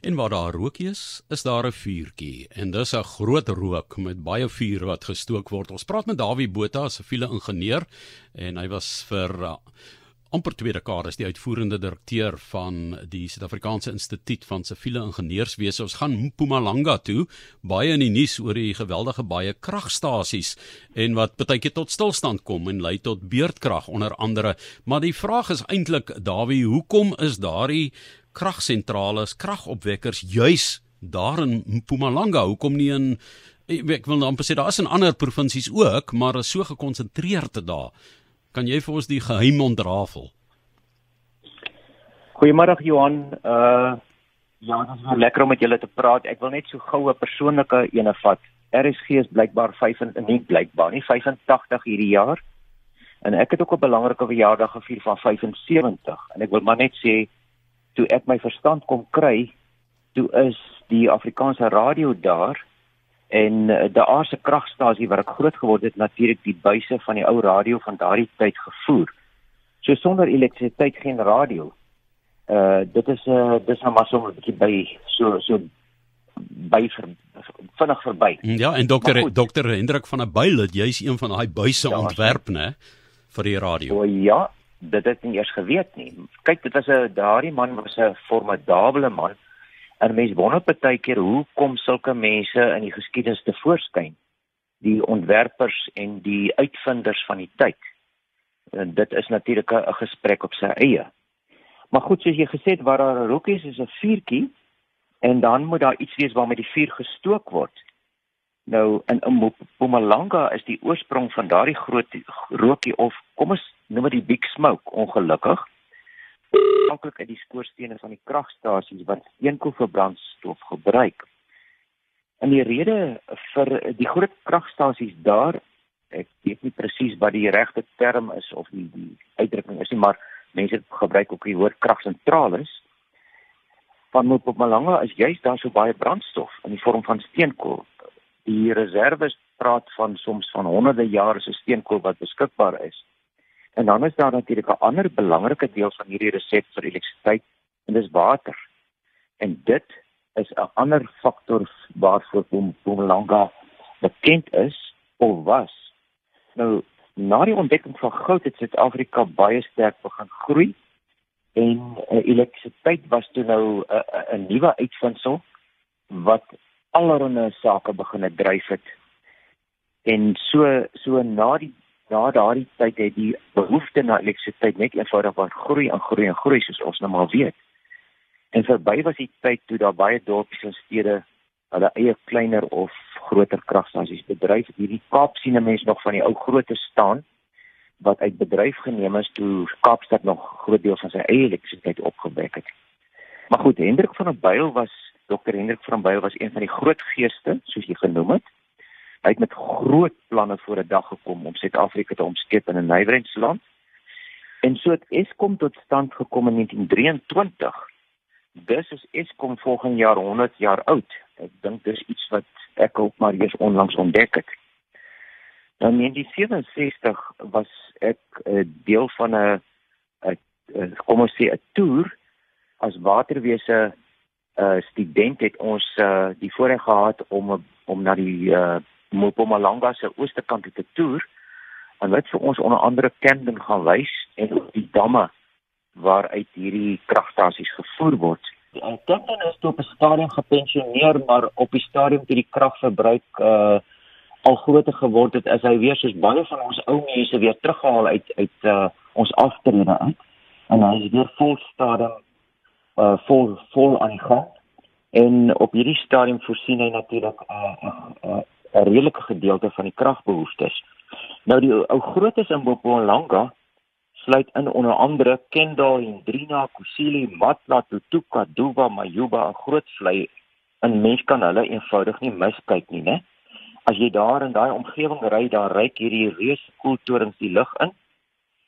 En waar daar rookie is, is daar 'n vuurtjie en dis 'n groot rook met baie vuur wat gestook word. Ons praat met Dawie Botha, 'n siviele ingenieur en hy was vir uh, amper twee dekades die uitvoerende direkteur van die Suid-Afrikaanse Instituut van Siviele Ingenieurswese. Ons gaan Mpumalanga toe, baie in die nuus oor die geweldige baie kragstasies en wat baie keer tot stilstand kom en lei tot beurtkrag onder andere. Maar die vraag is eintlik Dawie, hoekom is daardie kragsentrales, kragopwekkers juis daar in Mpumalanga? Hoekom nie in ek wil amper sê daar is in ander provinsies ook, maar is so gekonsentreerd daar. Kan jy vir ons die geheim ontrafel? Goeiemôre Johan. Uh ja, dit is lekker om met julle te praat. Ek wil net so gou 'n persoonlike ene vat. RSG is blykbaar 5 en nie blykbaar nie 85 hierdie jaar. En ek het ook 'n belangrike verjaardag gevier van 75 en ek wil maar net sê toe ek my verstand kom kry, toe is die Afrikaanse radio daar en uh, daar se kragstasie waar ek groot geword het natuurlik die buise van die ou radio van daardie tyd gevoer. So sonder elektrisiteit geen radio. Uh dit is 'n uh, dis nou maar so 'n bietjie by so so by ver, vinnig verby. Ja, en dokter dokter Hendrik van der Byl het jy's een van daai buise ja, ontwerp, né, vir die radio. O ja, dit het nie eers geweet nie. Kyk, dit was 'n daardie man was 'n formidable man. En mense wonder baie keer hoe kom sulke mense in die geskiedenis te voorskyn? Die ontwerpers en die uitvinders van die tyd. En dit is natuurlik 'n gesprek op sy eie. Maar goed, soos jy gesê het, waar daar rookies is 'n vuurtjie en dan moet daar iets wees waarmee die vuur gestook word. Nou in Mpumalanga is die oorsprong van daardie groot rookie of kom ons noem dit die big smoke ongelukkig afhanklik uit die skoorstene van die kragstasies wat steenkool vir brandstof gebruik. En die rede vir die groot kragstasies daar, ek weet nie presies wat die regte term is of die die uitdrukking is nie, maar mense gebruik ook die woord kragsentrale. Van Mpumalanga is juist daar so baie brandstof in die vorm van steenkool. Die reserves praat van soms van honderde jare se steenkool wat beskikbaar is. En dan is daar natuurlik 'n ander belangrike deel van hierdie resep vir elektrisiteit en dis water. En dit is 'n ander faktor waarvoor Mpumalanga bekend is of was. Nou, na die ontdekking van goud het Suid-Afrika baie sterk begin groei en uh, elektrisiteit was toe nou 'n uh, 'n nuwe uitvinding wat allerlei sake begin dryf het. En so so na die na daardie tyd het die behoefte na elektrisiteit net eenvoudig van groei en groei en groei soos ons nou maar weet. En verby was die tyd toe daar baie dorpies en stede hulle eie kleiner of groter kragstasies bedryf. Hierdie Kaap sien 'n mens nog van die ou groote staan wat uit bedryf geneem is toe Kaapstad nog groot deel van sy eie elektrisiteit opgewek het. Maar goed, Hendrik van der Byl was Dr. Hendrik van der Byl was een van die groot geeste soos jy genoem het Hy het met groot planne voor 'n dag gekom om Suid-Afrika te omskep in 'n nywerheidsland. En so het Eskom tot stand gekom in 1923. Dis is Eskom volgende jaar 100 jaar oud. Ek dink dis iets wat ek ook maar eers onlangs ontdek het. Dan in 1967 was ek 'n uh, deel van 'n kom ons sê 'n toer as waterwese uh, student het ons uh, die voorreg gehad om om na die uh, Mpumalanga se ooste kant te toer en wat vir ons onder andere Camden gaan wys en ook die damme waaruit hierdie kragstasies gevoer word. En Camden is op 'n stadium gepensioneer, maar op die stadium toe die kragverbruik uh al groter geword het, is hy weer soos baie van ons ou mense weer teruggehaal uit uit uh ons aftrede uit. En hy is weer vol stadium uh vol vol aan die gang. En op hierdie stadium voorsien hy natuurlik 'n uh, uh, uh 'n redelike gedeelte van die kragbehoeftes. Nou die ou grootes in Mpumalanga sluit in onder andere Kendal, Hendrina, Kusile, Matla, Tutuka, Duba, Mayuba, 'n groot vlei. 'n Mens kan hulle eenvoudig nie miskyk nie, né? As jy daar in daai omgewing ry, dan ry hierdie reuse koeltorings die lug in.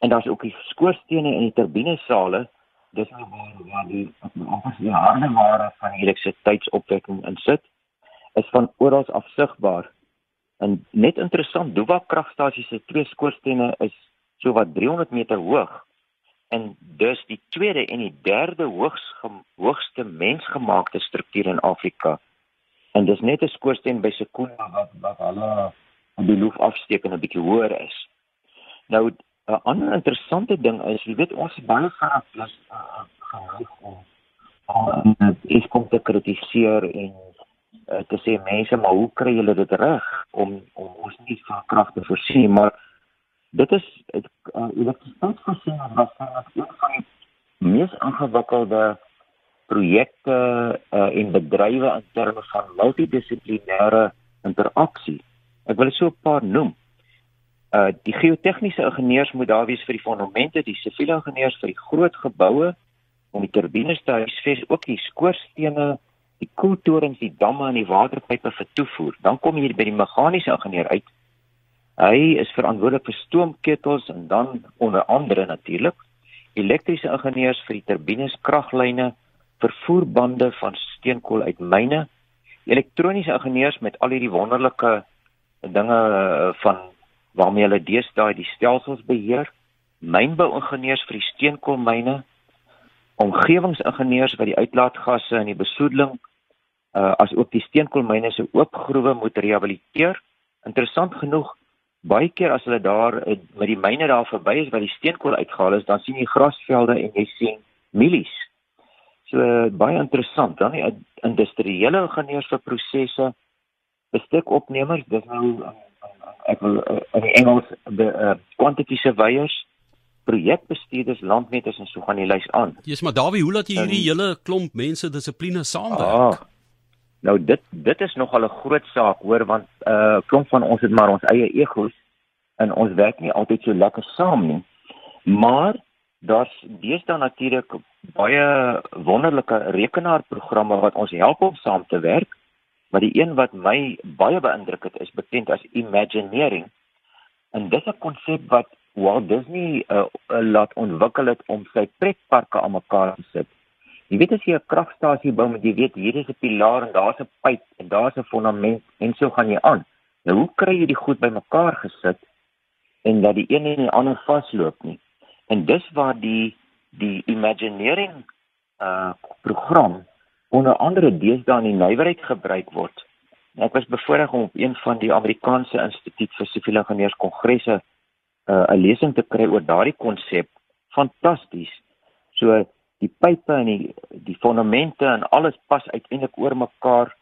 En daar's ook die skoorstene en die turbinesale dis nou waar waar die amper die harde ware van die elektrisiteitsopwekking insit is van oral af sigbaar. En net interessant, Duba kragstasie se twee skoorstene is so wat 300 meter hoog en dus die tweede en die derde hoogs hoogste mensgemaakte struktuur in Afrika. En dis net 'n skoorsteen by Sekunda wat wat hulle op die lug afsteek en 'n bietjie hoër is. Nou 'n ander interessante ding is, jy weet ons is baie van plus uh, geneig om om is kom te kritiseer en uh, te sê mense maar hoe kry julle dit reg om om ons nie van krag te voorsien maar dit is uh, elektrisiteitsvoorsiening was van een van die mees ingewikkelde projekte uh, en bedrywe in terme van multidissiplinêre interaksie. Ek wil so 'n paar noem. Uh die geotegniese ingenieurs moet daar wees vir die fondamente, die siviele ingenieurs vir die groot geboue om die turbines te huisves, ook die skoorstene, die koeltorens, die damme en die waterpype vir toevoer. Dan kom jy by die meganiese ingenieur uit Hy is verantwoordelik vir stoomketels en dan onder andere natuurlik elektriese ingenieurs vir die turbines, kraglyne, vervoerbande van steenkool uit myne, elektroniese ingenieurs met al hierdie wonderlike dinge eh, van waarmee hulle deesdae die stelsels beheer, mynbouingenieurs vir die steenkoolmyne, omgewingsingenieurs wat die uitlaatgasse en die besoedeling uh as ook die steenkoolmyne se oopgroewe moet rehabiliteer. Interessant genoeg baie keer as hulle daar eh, met die myne daar verby is waar die steenkool uitgehaal is, dan sien jy grasvelde en jy sien mielies. So baie interessant dan die industriële ingenieurs vir prosesse, bestekopnemers, dis nou ek wil eh, in die Engels die uh, quantity surveyors projekbestuurders landmeters en so gaan die lys aan. Jesus maar Dawie, hoe laat jy hierdie hele klomp mense dissipline saamwerk? Ah, Nou dit dit is nogal 'n groot saak hoor want uh klomp van ons het maar ons eie egos en ons werk nie altyd so lekker saam nie. Maar daar's deesdae natuurlik baie wonderlike rekenaarprogramme wat ons help om saam te werk. Maar die een wat my baie beïndruk het is bekend as Imagineering. En dis 'n konsep wat Walt Disney uh, laat ontwikkel het om sy pretparke aan mekaar te sit. Jy weet as jy 'n kragstasie bou, moet jy weet hier is 'n pilaar en daar's 'n pyp en daar's 'n fondament en so gaan jy aan. Nou hoe kry jy die goed bymekaar gesit en dat die een en die ander vasloop nie? En dis waar die die imagineering uh program onder andere deesdae in die nywerheid gebruik word. Ek was bevoorreg om op een van die Amerikaanse Instituut vir Siviele Ingenieurs kongresse uh 'n lesing te kry oor daardie konsep. Fantasties. So die pype en die die fondamente en alles pas uiteindelik oor mekaar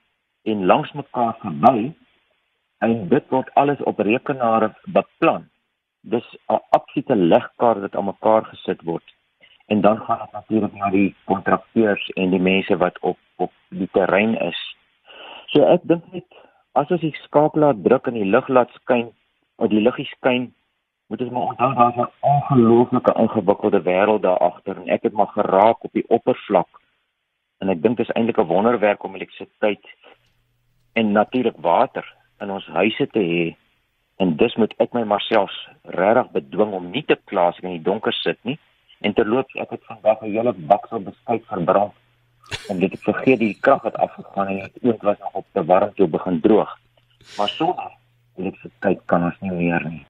en langs mekaar verby en dit word alles op rekenaare beplan. Dis 'n absolute legkaart wat aan mekaar gesit word. En dan gaan dit natuurlik na die kontrakteurs en die mense wat op op die terrein is. So ek dink net as ons die skakelaar druk en die lig laat skyn, of die liggie skyn, moet ons maar onthou daar's 'n ongelooflike ingewikkelde wêreld daar agter en ek het maar geraak op die oppervlak. En ek dink dit is eintlik 'n wonderwerk om elektrisiteit en natuurlik water in ons huise te hê. En dis moet ek my myself regtig bedwing om nie te kla as ek in die donker sit nie. En terloops, ek het vandag 'n hele baksel beskuit verbrand en dit het vergeet die krag het afgegaan en dit ook was nog op te warm toe begin droog. Maar sonder elektrisiteit kan ons nie meer nie.